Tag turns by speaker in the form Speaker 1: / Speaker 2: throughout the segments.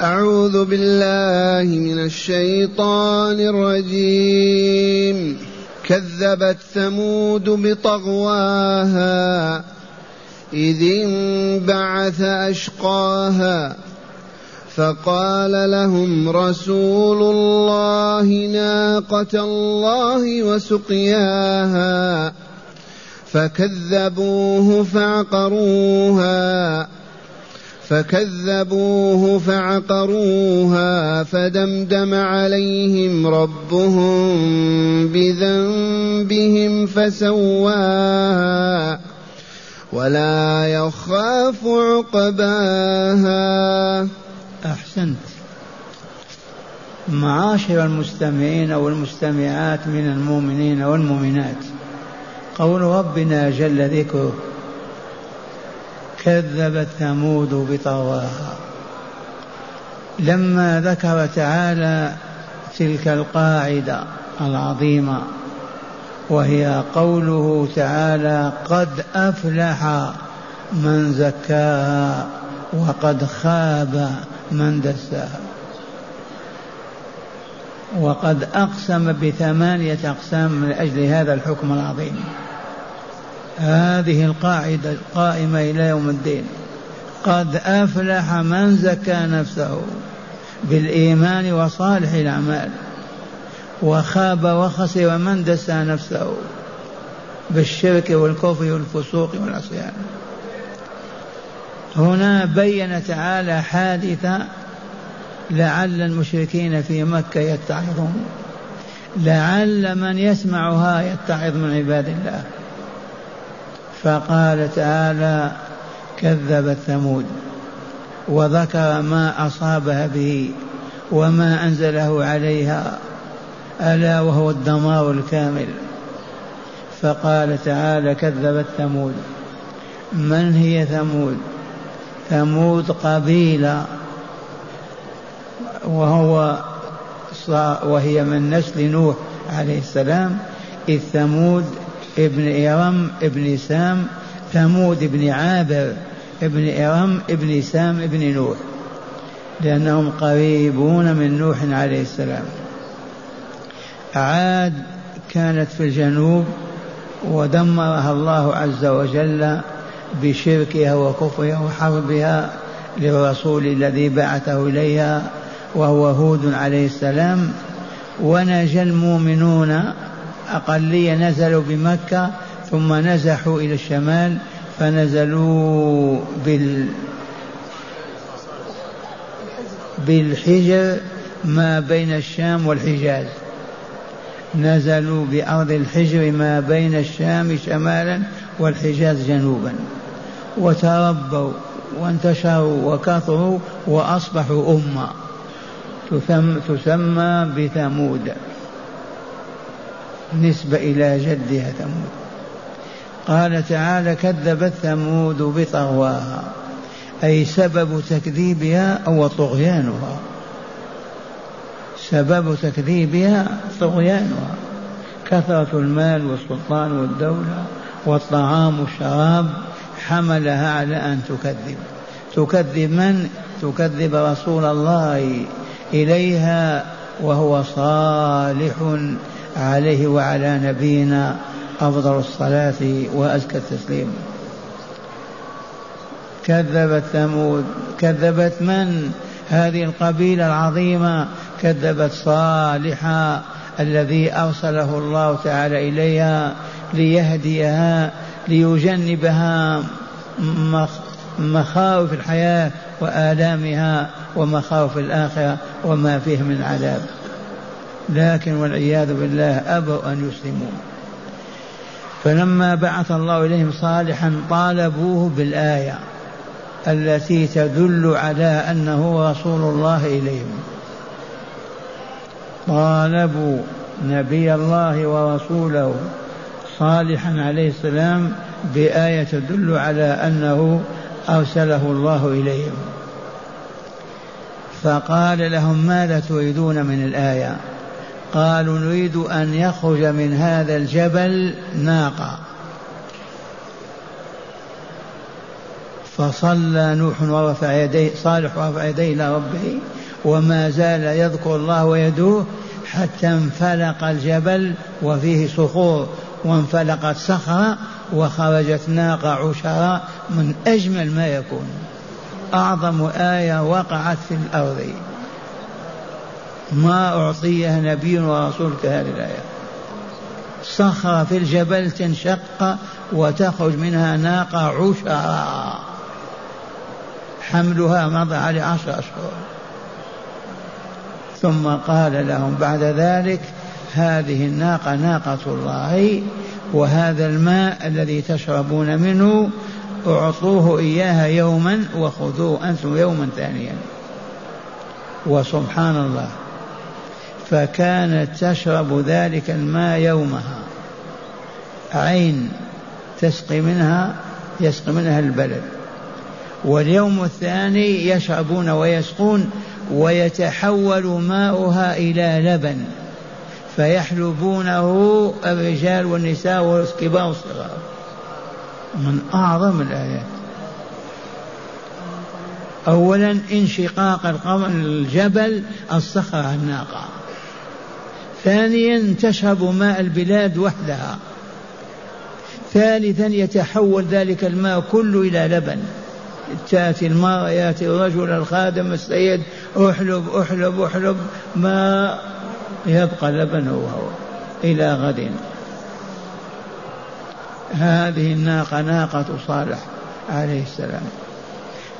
Speaker 1: أعوذ بالله من الشيطان الرجيم. كذبت ثمود بطغواها إذ انبعث أشقاها. فقال لهم رسول الله ناقة الله وسقياها. فكذبوه فعقروها. فكذبوه فعقروها فدمدم عليهم ربهم بذنبهم فسواها ولا يخاف عقباها.
Speaker 2: أحسنت. معاشر المستمعين والمستمعات من المؤمنين والمؤمنات. قول ربنا جل ذكره. كذبت ثمود بطغواها لما ذكر تعالى تلك القاعدة العظيمة وهي قوله تعالى قد أفلح من زكاها وقد خاب من دساها. وقد أقسم بثمانية أقسام من أجل هذا الحكم العظيم. هذه القاعدة القائمة إلى يوم الدين. قد أفلح من زكى نفسه بالإيمان وصالح الأعمال وخاب وخسر من دسى نفسه بالشرك والكفر والفسوق والعصيان. هنا بين تعالى حادثة لعل المشركين في مكة يتعظون لعل من يسمعها يتعظ من عباد الله. فقال تعالى كذبت ثمود وذكر ما أصابها به وما أنزله عليها ألا وهو الدمار الكامل. فقال تعالى كذبت ثمود. من هي ثمود؟ ثمود قبيلة. وهو وهي من نسل نوح عليه السلام. إذ ثمود ابن إرم ابن سام ثمود ابن عابر ابن إرم ابن سام ابن نوح لأنهم قريبون من نوح عليه السلام. عاد كانت في الجنوب ودمرها الله عز وجل بشركها وكفرها وحربها للرسول الذي بعثه إليها وهو هود عليه السلام. ونجا المؤمنون أقلية نزلوا بمكة ثم نزحوا إلى الشمال فنزلوا بال بالحجر ما بين الشام والحجاز. نزلوا بأرض الحجر ما بين الشام شمالا والحجاز جنوبا. وتربوا وانتشروا وكثروا وأصبحوا أمة تسمى بثمود. نسبة إلى جدها ثمود. قال تعالى كذبت ثمود بطغواها أي سبب تكذيبها أو طغيانها. سبب تكذيبها طغيانها. كثرة المال والسلطان والدولة والطعام والشراب حملها على أن تكذب. تكذب من؟ تكذب رسول الله إليها وهو صالح عليه وعلى نبينا أفضل الصلاة وأزكى التسليم. كذبت ثمود كذبت من؟ هذه القبيلة العظيمة كذبت صالحا الذي أرسله الله تعالى إليها ليهديها ليجنبها مخاوف الحياة وآلامها ومخاوف الآخرة وما فيه من عذاب. لكن والعياذ بالله أبوا أن يسلموا. فلما بعث الله إليهم صالحا طالبوه بالآية التي تدل على أنه رسول الله إليهم. طالبوا نبي الله ورسوله صالحا عليه السلام بآية تدل على أنه أرسله الله إليهم. فقال لهم ماذا تريدون من الآية؟ قالوا نريد أن يخرج من هذا الجبل ناقة. فصلى نوح ورفع يديه صالح ورفع يديه إلى ربه وما زال يذكر الله ويدوه حتى انفلق الجبل وفيه صخور. وانفلقت صخرة وخرجت ناقة عشراء من أجمل ما يكون. أعظم آية وقعت في الأرض. ما أعطيها نبي ورسول كهذه الآية. صخرة في الجبل تنشق وتخرج منها ناقة عشراء حملها مضى على عشر أشهر. ثم قال لهم بعد ذلك هذه الناقة ناقة الله وهذا الماء الذي تشربون منه أعطوه إياها يوما وخذوه أنتم يوما ثانيا. وسبحان الله. فكانت تشرب ذلك الماء يومها. عين تسقي منها يسقي منها البلد. واليوم الثاني يشربون ويسقون ويتحول ماؤها إلى لبن فيحلبونه الرجال والنساء والكبار والصغار. من أعظم الآيات. أولا انشقاق القمر الجبل الصخرة الناقة. ثانيا تشرب ماء البلاد وحدها. ثالثا يتحول ذلك الماء كله إلى لبن. تأتي المرأة يأتي الرجل الخادم السيد احلب احلب احلب ما يبقى لبن هو إلى غد. هذه الناقة ناقة صالح عليه السلام.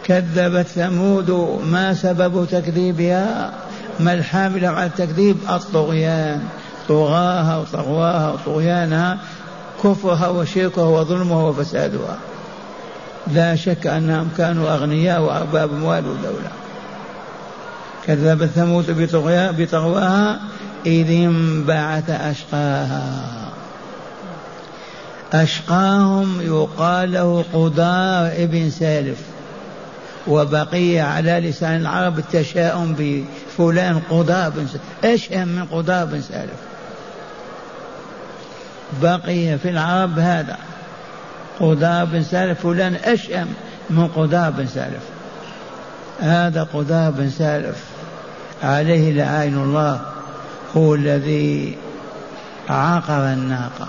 Speaker 2: كذبت ثمود ما سبب تكذيبها؟ ما الحامل على التكذيب؟ الطغيان. طغاها وطغواها وطغيانها كفرها وشركها وظلمها وفسادها. لا شك أنهم كانوا أغنياء وأرباب أموال ودولة. كذبت ثمود بطغواها إذ انبعث أشقاها. أشقاهم يقال له قدار ابن سالف. وبقي على لسان العرب التشاؤم بفلان قضاء بن سالف أشهم من قضاء بن سالف بقي في العرب هذا. قضاء بن سالف فلان أشهم من قضاء بن سالف هذا قضاء بن سالف عليه لعين الله هو الذي عقر الناقة.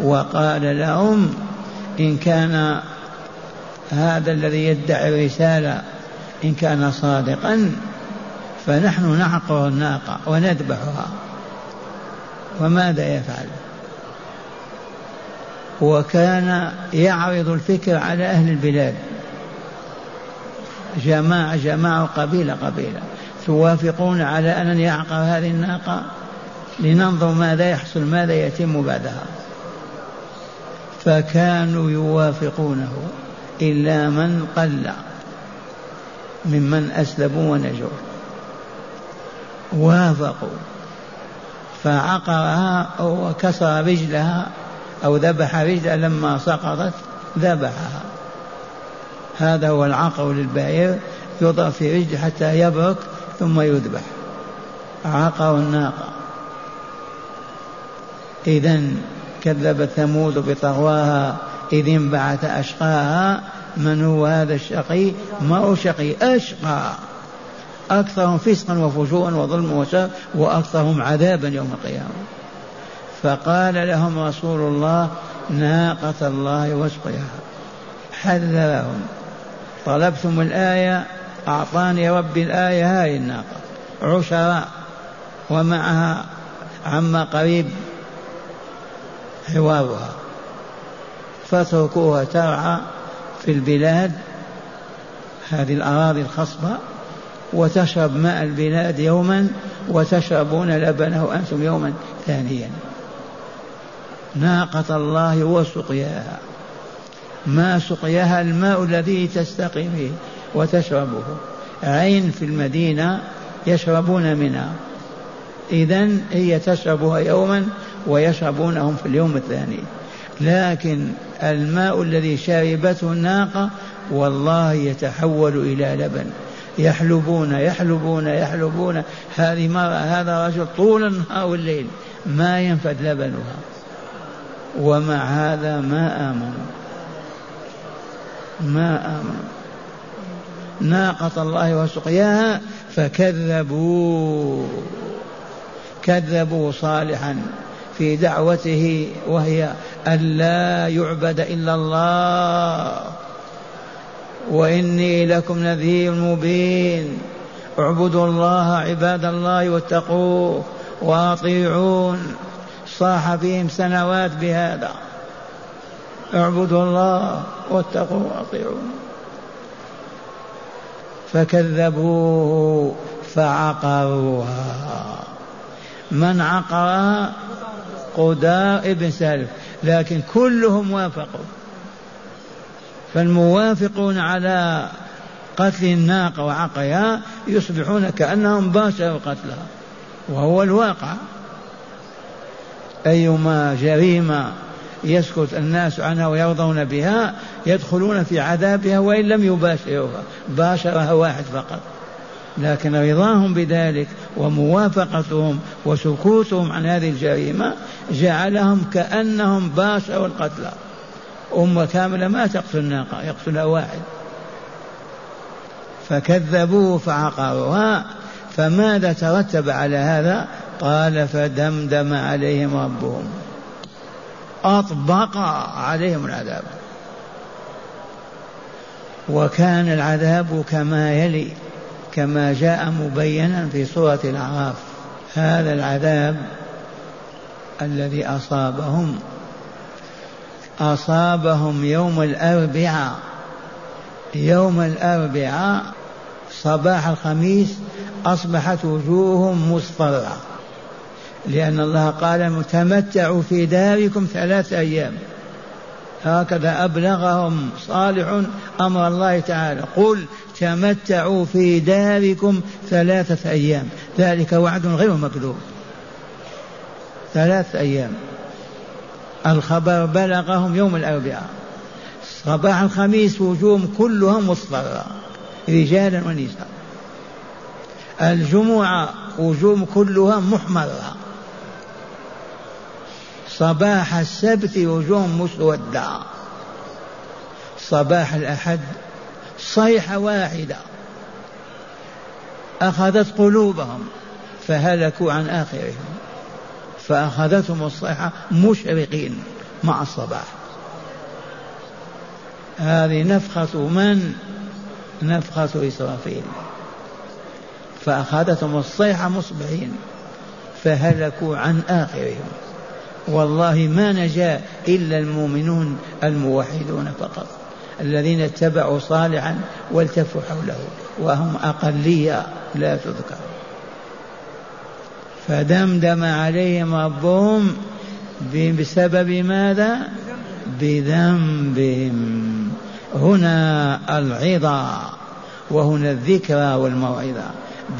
Speaker 2: وقال لهم إن كان هذا الذي يدعي الرسالة إن كان صادقا فنحن نعقر الناقة وندبحها. وماذا يفعل؟ وكان يعرض الفكر على أهل البلاد. جماعة جماعة قبيلة قبيلة. توافقون على أن يعقر هذه الناقة؟ لننظر ماذا يحصل ماذا يتم بعدها. فكانوا يوافقونه. إلا من قل ممن أسلموا ونجوا. وافقوا. فعقرها وكسر رجلها أو ذبح رجلها لما سقطت ذبحها. هذا هو العقر للبعير يضع في رجل حتى يبرك ثم يذبح. عقر الناقة إذا كذبت ثمود بطغواها إذ انبعث أشقاها من هو هذا الشقي؟ ما هو شقي؟ أشقى. أكثرهم فسقا وفجورا وظلما وشر وأكثرهم عذابا يوم القيامة. فقال لهم رسول الله ناقة الله واسقيها حذرهم. طلبتم الآية؟ أعطاني ربي الآية هاي الناقة. عشراء. ومعها عما قريب حوارها. فاتركوها ترعى في البلاد هذه الأراضي الخصبة وتشرب ماء البلاد يوما وتشربون لبنه أنتم يوما ثانيا. ناقة الله وسقياها. ما سقياها الماء الذي تستقي به وتشربه. عين في المدينة يشربون منها. إذا هي تشربها يوما ويشربونهم في اليوم الثاني. لكن الماء الذي شربته الناقة والله يتحول إلى لبن. يحلبون يحلبون يحلبون. هذه مرة هذا رجل طول النهار والليل ما ينفد لبنها. ومع هذا ما آمنوا ما آمنوا ناقة الله وسقياها فكذبوا. كذبوا صالحا في دعوته وهي أن لا يعبد إلا الله. وإني لكم نذير مبين. اعبدوا الله عباد الله واتقوه وأطيعون. صاح فيهم سنوات بهذا. اعبدوا الله واتقوا وأطيعون. فكذبوه فعقروها. من عقرها؟ قداء ابن سالف لكن كلهم وافقوا. فالموافقون على قتل الناقة وعقرها يصبحون كأنهم باشروا قتلها. وهو الواقع. أيما جريمة يسكت الناس عنها ويرضون بها يدخلون في عذابها وإن لم يباشروها. باشرها واحد فقط. لكن رضاهم بذلك وموافقتهم وسكوتهم عن هذه الجريمة جعلهم كأنهم باشروا القتلى أمة كاملة ما تقتل الناقة يقتلها واحد. فكذبوه فعقروها فماذا ترتب على هذا؟ قال فدمدم عليهم ربهم. أطبق عليهم العذاب. وكان العذاب كما يلي. كما جاء مبينا في سورة الأعراف. هذا العذاب الذي أصابهم أصابهم يوم الأربعاء. يوم الأربعاء صباح الخميس أصبحت وجوههم مصفرة لأن الله قال تمتعوا في داركم ثلاثة أيام. هكذا أبلغهم صالح أمر الله تعالى. قل تمتعوا في داركم ثلاثة أيام. ذلك وعد غير مكذوب. ثلاثة أيام. الخبر بلغهم يوم الأربعاء. صباح الخميس وجوههم كلها مصفرة رجالا ونساء. الجمعة وجوههم كلها محمرة. صباح السبت وجوههم مسودة. صباح الأحد صيحة واحدة. أخذت قلوبهم فهلكوا عن آخرهم. فأخذتهم الصيحة مشرقين مع الصباح. هذه نفخة من؟ نفخة إسرافيل. فأخذتهم الصيحة مصبحين فهلكوا عن آخرهم. والله ما نجا إلا المؤمنون الموحدون فقط الذين اتبعوا صالحا والتفوا حوله وهم أقلية لا تذكر. فدمدم عليهم ربهم بسبب ماذا؟ بذنبهم. هنا العظة وهنا الذكرى والموعظة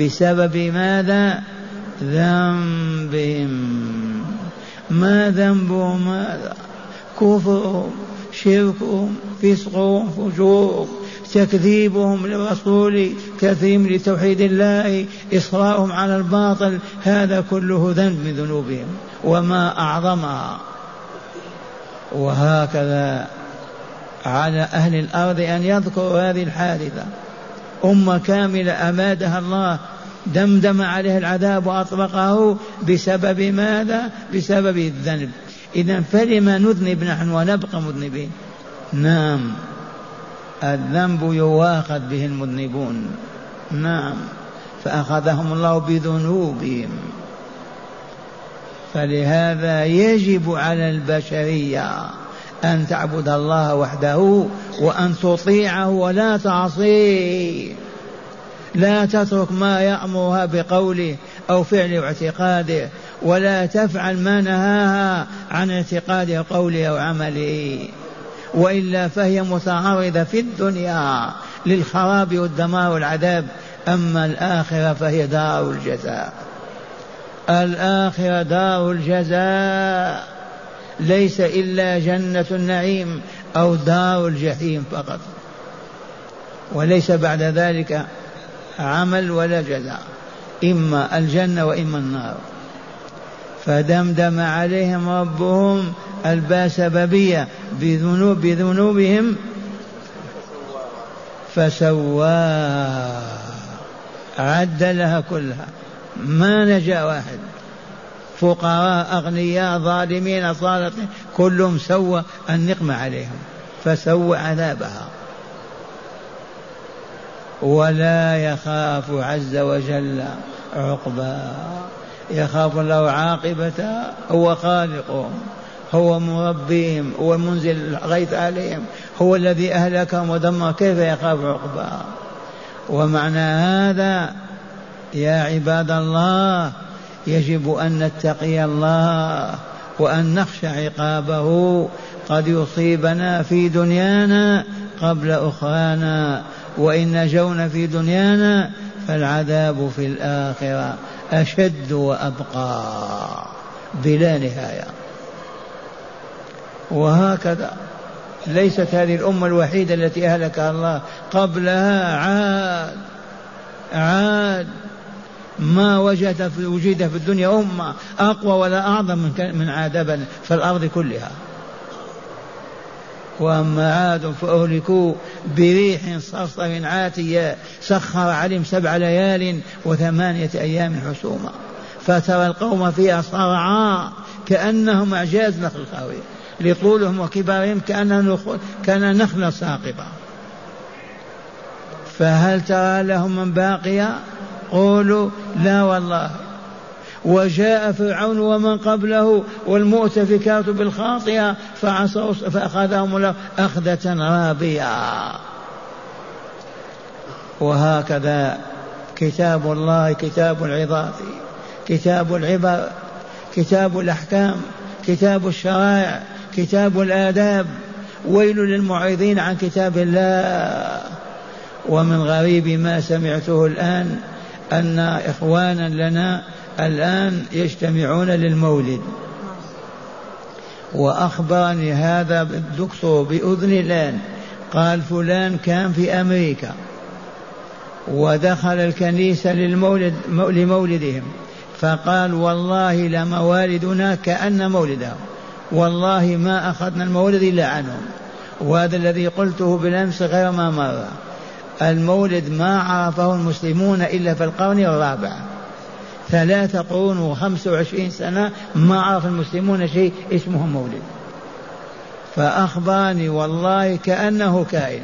Speaker 2: بسبب ماذا؟ ذنبهم. ما ذنبهم هذا كفرهم شركهم فسقهم فجورهم تكذيبهم للرسول كثير لتوحيد الله إصراءهم على الباطل هذا كله ذنب من ذنوبهم وما أعظمها. وهكذا على أهل الأرض أن يذكروا هذه الحادثة. أمة كاملة أمادها الله دمدم عليه العذاب وأطبقه بسبب ماذا؟ بسبب الذنب. إذا فلما نذنب نحن ونبقى مذنبين؟ نعم. الذنب يواخذ به المذنبون. نعم. فأخذهم الله بذنوبهم. فلهذا يجب على البشرية أن تعبد الله وحده وأن تطيعه ولا تعصيه. لا تترك ما يأمرها بقوله أو فعله واعتقاده ولا تفعل ما نهاها عن اعتقاده وقوله أو عمله وإلا فهي متعرضة في الدنيا للخراب والدمار والعذاب. أما الآخرة فهي دار الجزاء. الآخرة دار الجزاء. ليس إلا جنة النعيم أو دار الجحيم فقط. وليس بعد ذلك عمل ولا جزاء إما الجنة وإما النار. فدمدم عليهم ربهم الباء سببية بذنوب بذنوبهم فسواها عد لها كلها. ما نجا واحد. فقراء أغنياء ظالمين صالحين كلهم سوى النقمة عليهم فسوى عذابها. ولا يخاف عز وجل عقبا. يخاف الله عاقبتها هو خالقهم هو مربيهم هو منزل الغيث عليهم هو الذي أهلكهم ودمر. كيف يخاف عقبا؟ ومعنى هذا يا عباد الله يجب أن نتقي الله وأن نخشى عقابه. قد يصيبنا في دنيانا قبل أخرانا وإن نجونا في دنيانا فالعذاب في الآخرة أشد وأبقى بلا نهاية. وهكذا ليست هذه الأمة الوحيدة التي أهلكها الله قبلها. عاد عاد ما وجد في وجد في الدنيا أمة أقوى ولا أعظم من من عاد في الأرض كلها. وأما عاد فأهلكوا بريح صرصر عاتية سخر عليهم سبع ليال وثمانية أيام حسوما. فترى القوم فيها صرعا كأنهم أعجاز نخل خاوية لطولهم وكبارهم كأنها كأن نخلة ساقطة. فهل ترى لهم من باقية؟ قولوا لا والله. وجاء فرعون ومن قبله والمؤتفكات بالخاطئة فعصوا فأخذهم الله أخذة رابية. وهكذا كتاب الله كتاب العظات كتاب العبر كتاب الأحكام كتاب الشرائع كتاب الآداب. ويل للمعرضين عن كتاب الله. ومن غريب ما سمعته الآن أن إخوانا لنا الآن يجتمعون للمولد. وأخبرني هذا الدكتور بأذني الآن قال فلان كان في أمريكا ودخل الكنيسة للمولد لمولدهم فقال والله لموالدنا كأن مولدهم والله ما أخذنا المولد إلا عنهم. وهذا الذي قلته بالأمس غير ما مر. المولد ما عرفه المسلمون إلا في القرن الرابع. ثلاثة قرون وخمس وعشرين سنة ما عرف المسلمون شيء اسمه مولد. فأخبرني والله كأنه كائن.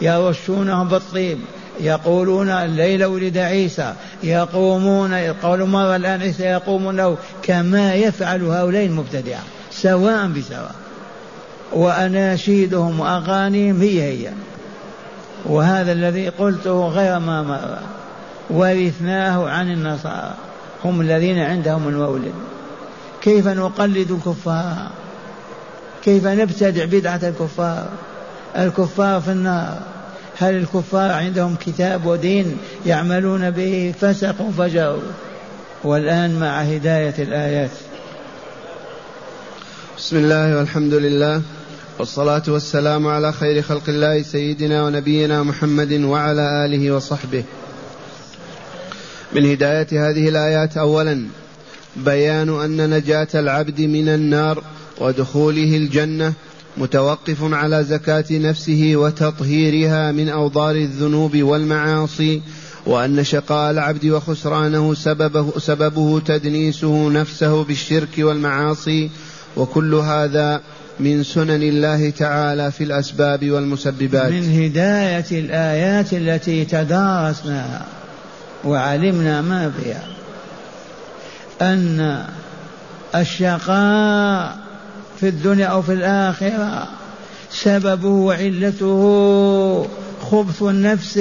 Speaker 2: يرشونهم بالطيب يقولون الليلة ولد عيسى يقومون يقولون مرة الآن عيسى يقوم له كما يفعل هؤلاء المبتدعة سواء بسواء. وأناشيدهم وأغانيهم هي هي. وهذا الذي قلته غير ما مر. ورثناه عن النصارى. هم الذين عندهم المولد. كيف نقلد الكفار؟ كيف نبتدع بدعة الكفار؟ الكفار في النار. هل الكفار عندهم كتاب ودين يعملون به؟ فسقوا فجروا والآن مع هداية الآيات.
Speaker 1: بسم الله والحمد لله والصلاة والسلام على خير خلق الله سيدنا ونبينا محمد وعلى آله وصحبه. من هداية هذه الآيات أولا بيان أن نجاة العبد من النار ودخوله الجنة متوقف على زكاة نفسه وتطهيرها من أوضار الذنوب والمعاصي وأن شقاء العبد وخسرانه سببه, سببه تدنيسه نفسه بالشرك والمعاصي وكل هذا من سنن الله تعالى في الأسباب والمسببات.
Speaker 2: من هداية الآيات التي تدارسناها. وعلمنا ما فيها. أن الشقاء في الدنيا أو في الآخرة سببه وعلته خبث النفس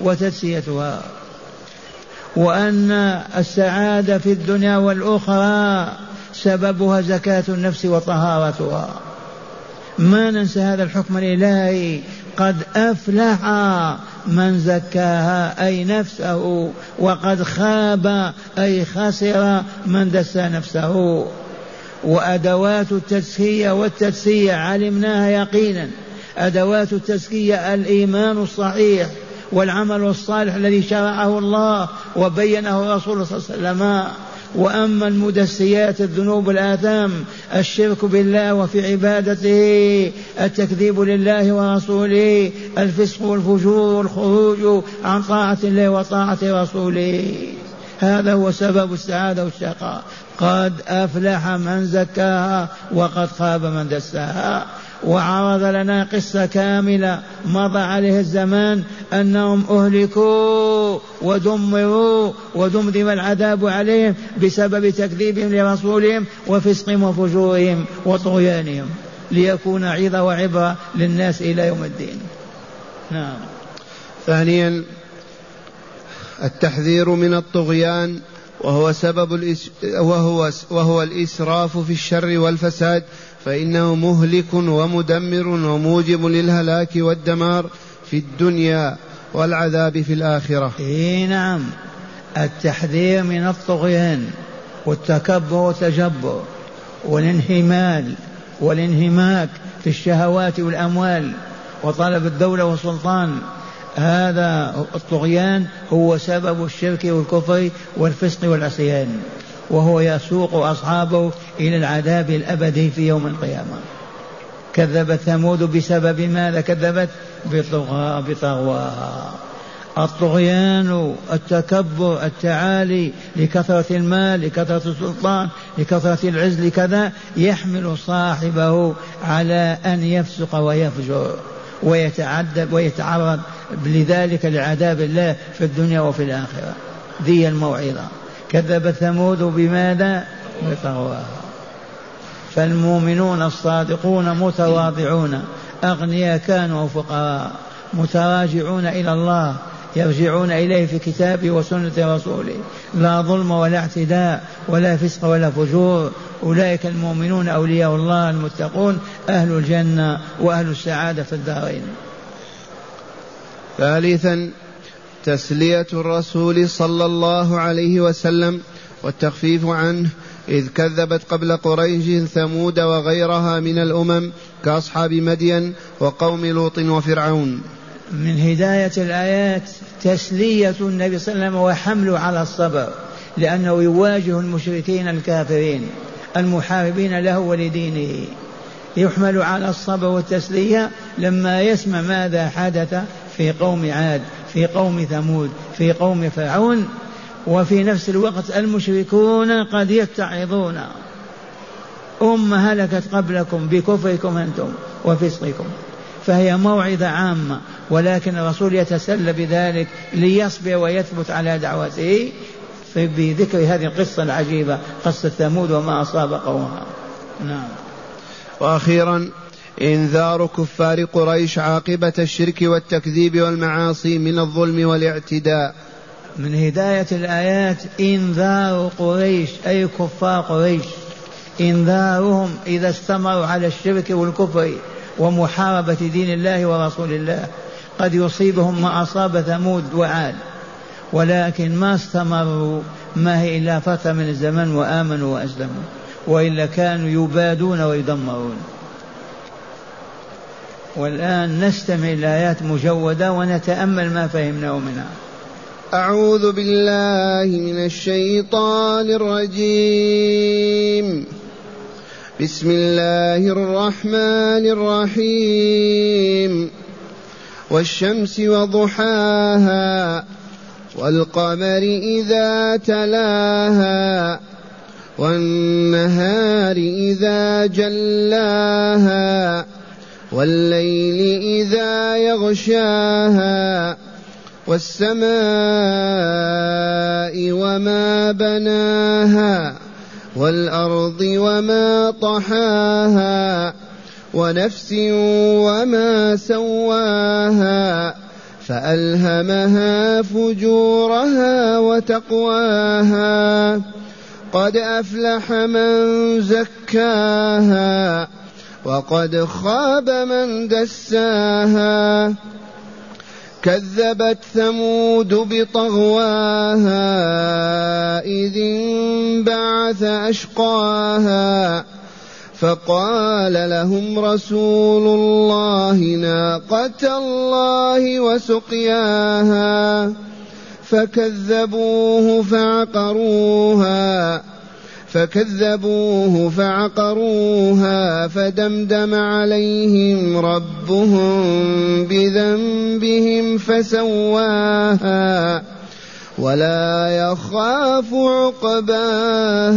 Speaker 2: وتسيتها وأن السعادة في الدنيا والأخرى سببها زكاة النفس وطهارتها. ما ننسى هذا الحكم الإلهي؟ قد أفلح من زكاها أي نفسه وقد خاب أي خسر من دسى نفسه. وأدوات التزكية والتدسية علمناها يقينا. أدوات التزكية الإيمان الصحيح والعمل الصالح الذي شرعه الله وبينه الرسول صلى الله عليه وسلم. وأما المدسيات الذنوب الآثام الشرك بالله وفي عبادته التكذيب لله ورسوله الفسق والفجور والخروج عن طاعة الله وطاعة رسوله. هذا هو سبب السعادة والشقاء. قد أفلح من زكاها وقد خاب من دساها. وعرض لنا قصة كاملة مضى عليه الزمان أنهم أهلكوا ودمروا ودمدم العذاب عليهم بسبب تكذيبهم لرسولهم وفسقهم وفجورهم وطغيانهم ليكون عظة وعبرة للناس إلى يوم الدين. نعم.
Speaker 1: ثانيا التحذير من الطغيان وهو سبب الإس وهو وهو الإسراف في الشر والفساد فإنه مهلك ومدمر وموجب للهلاك والدمار في الدنيا والعذاب في الآخرة.
Speaker 2: إيه نعم. التحذير من الطغيان والتكبر والتجبر والانهمال والانهماك في الشهوات والأموال وطلب الدولة والسلطان. هذا الطغيان هو سبب الشرك والكفر والفسق والعصيان. وهو يسوق أصحابه إلى العذاب الأبدي في يوم القيامة. كذبت ثمود بسبب ماذا؟ كذبت بطغى بطغواها الطغيان التكبر التعالي لكثرة المال لكثرة السلطان لكثرة العز لكذا يحمل صاحبه على أن يفسق ويفجر ويتعذب ويتعرض لذلك لعذاب الله في الدنيا وفي الآخرة. ذي الموعظة. كذب ثمود بماذا؟ بطغواها فالمؤمنون الصادقون متواضعون. أغنياء كانوا فقراء. متراجعون إلى الله. يرجعون إليه في كتابه وسنة رسوله. لا ظلم ولا اعتداء ولا فسق ولا فجور. أولئك المؤمنون أولياء الله المتقون. أهل الجنة وأهل السعادة في الدارين.
Speaker 1: ثالثا تسلية الرسول صلى الله عليه وسلم والتخفيف عنه إذ كذبت قبل قريش ثمود وغيرها من الأمم كأصحاب مدين وقوم لوط وفرعون.
Speaker 2: من هداية الآيات تسلية النبي صلى الله عليه وسلم وحمله على الصبر لأنه يواجه المشركين الكافرين المحاربين له ولدينه. يحمل على الصبر والتسلية لما يسمع ماذا حدث في قوم عاد. في قوم ثمود في قوم فرعون وفي نفس الوقت المشركون قد يتعظون. أمة هلكت قبلكم بكفركم أنتم وفسقكم فهي موعظة عامة ولكن الرسول يتسلى بذلك ليصبر ويثبت على دعوته بذكر هذه القصة العجيبة قصة ثمود وما أصاب قومها. نعم.
Speaker 1: وأخيرا إنذار كفار قريش عاقبة الشرك والتكذيب والمعاصي من الظلم والاعتداء.
Speaker 2: من هداية الآيات إنذار قريش أي كفار قريش. إنذارهم إذا استمروا على الشرك والكفر ومحاربة دين الله ورسول الله. قد يصيبهم ما أصاب ثمود وعاد. ولكن ما استمروا ما هي إلا فترة من الزمن وآمنوا وأسلموا. وإلا كانوا يبادون ويدمرون. والآن نستمع الآيات مجودة ونتأمل ما فهمناه منها.
Speaker 1: أعوذ بالله من الشيطان الرجيم. بسم الله الرحمن الرحيم. والشمس وضحاها والقمر إذا تلاها والنهار إذا جلاها والليل إذا يغشاها والسماء وما بناها والأرض وما طحاها ونفس وما سواها فألهمها فجورها وتقواها قد أفلح من زكاها وقد خاب من دساها. كذبت ثمود بطغواها. إذ انبعث أشقاها. فقال لهم رسول الله ناقة الله وسقياها. فكذبوه فعقروها. فكذبوه فعقروها فدمدم عليهم ربهم بذنبهم فسواها ولا يخاف عقباها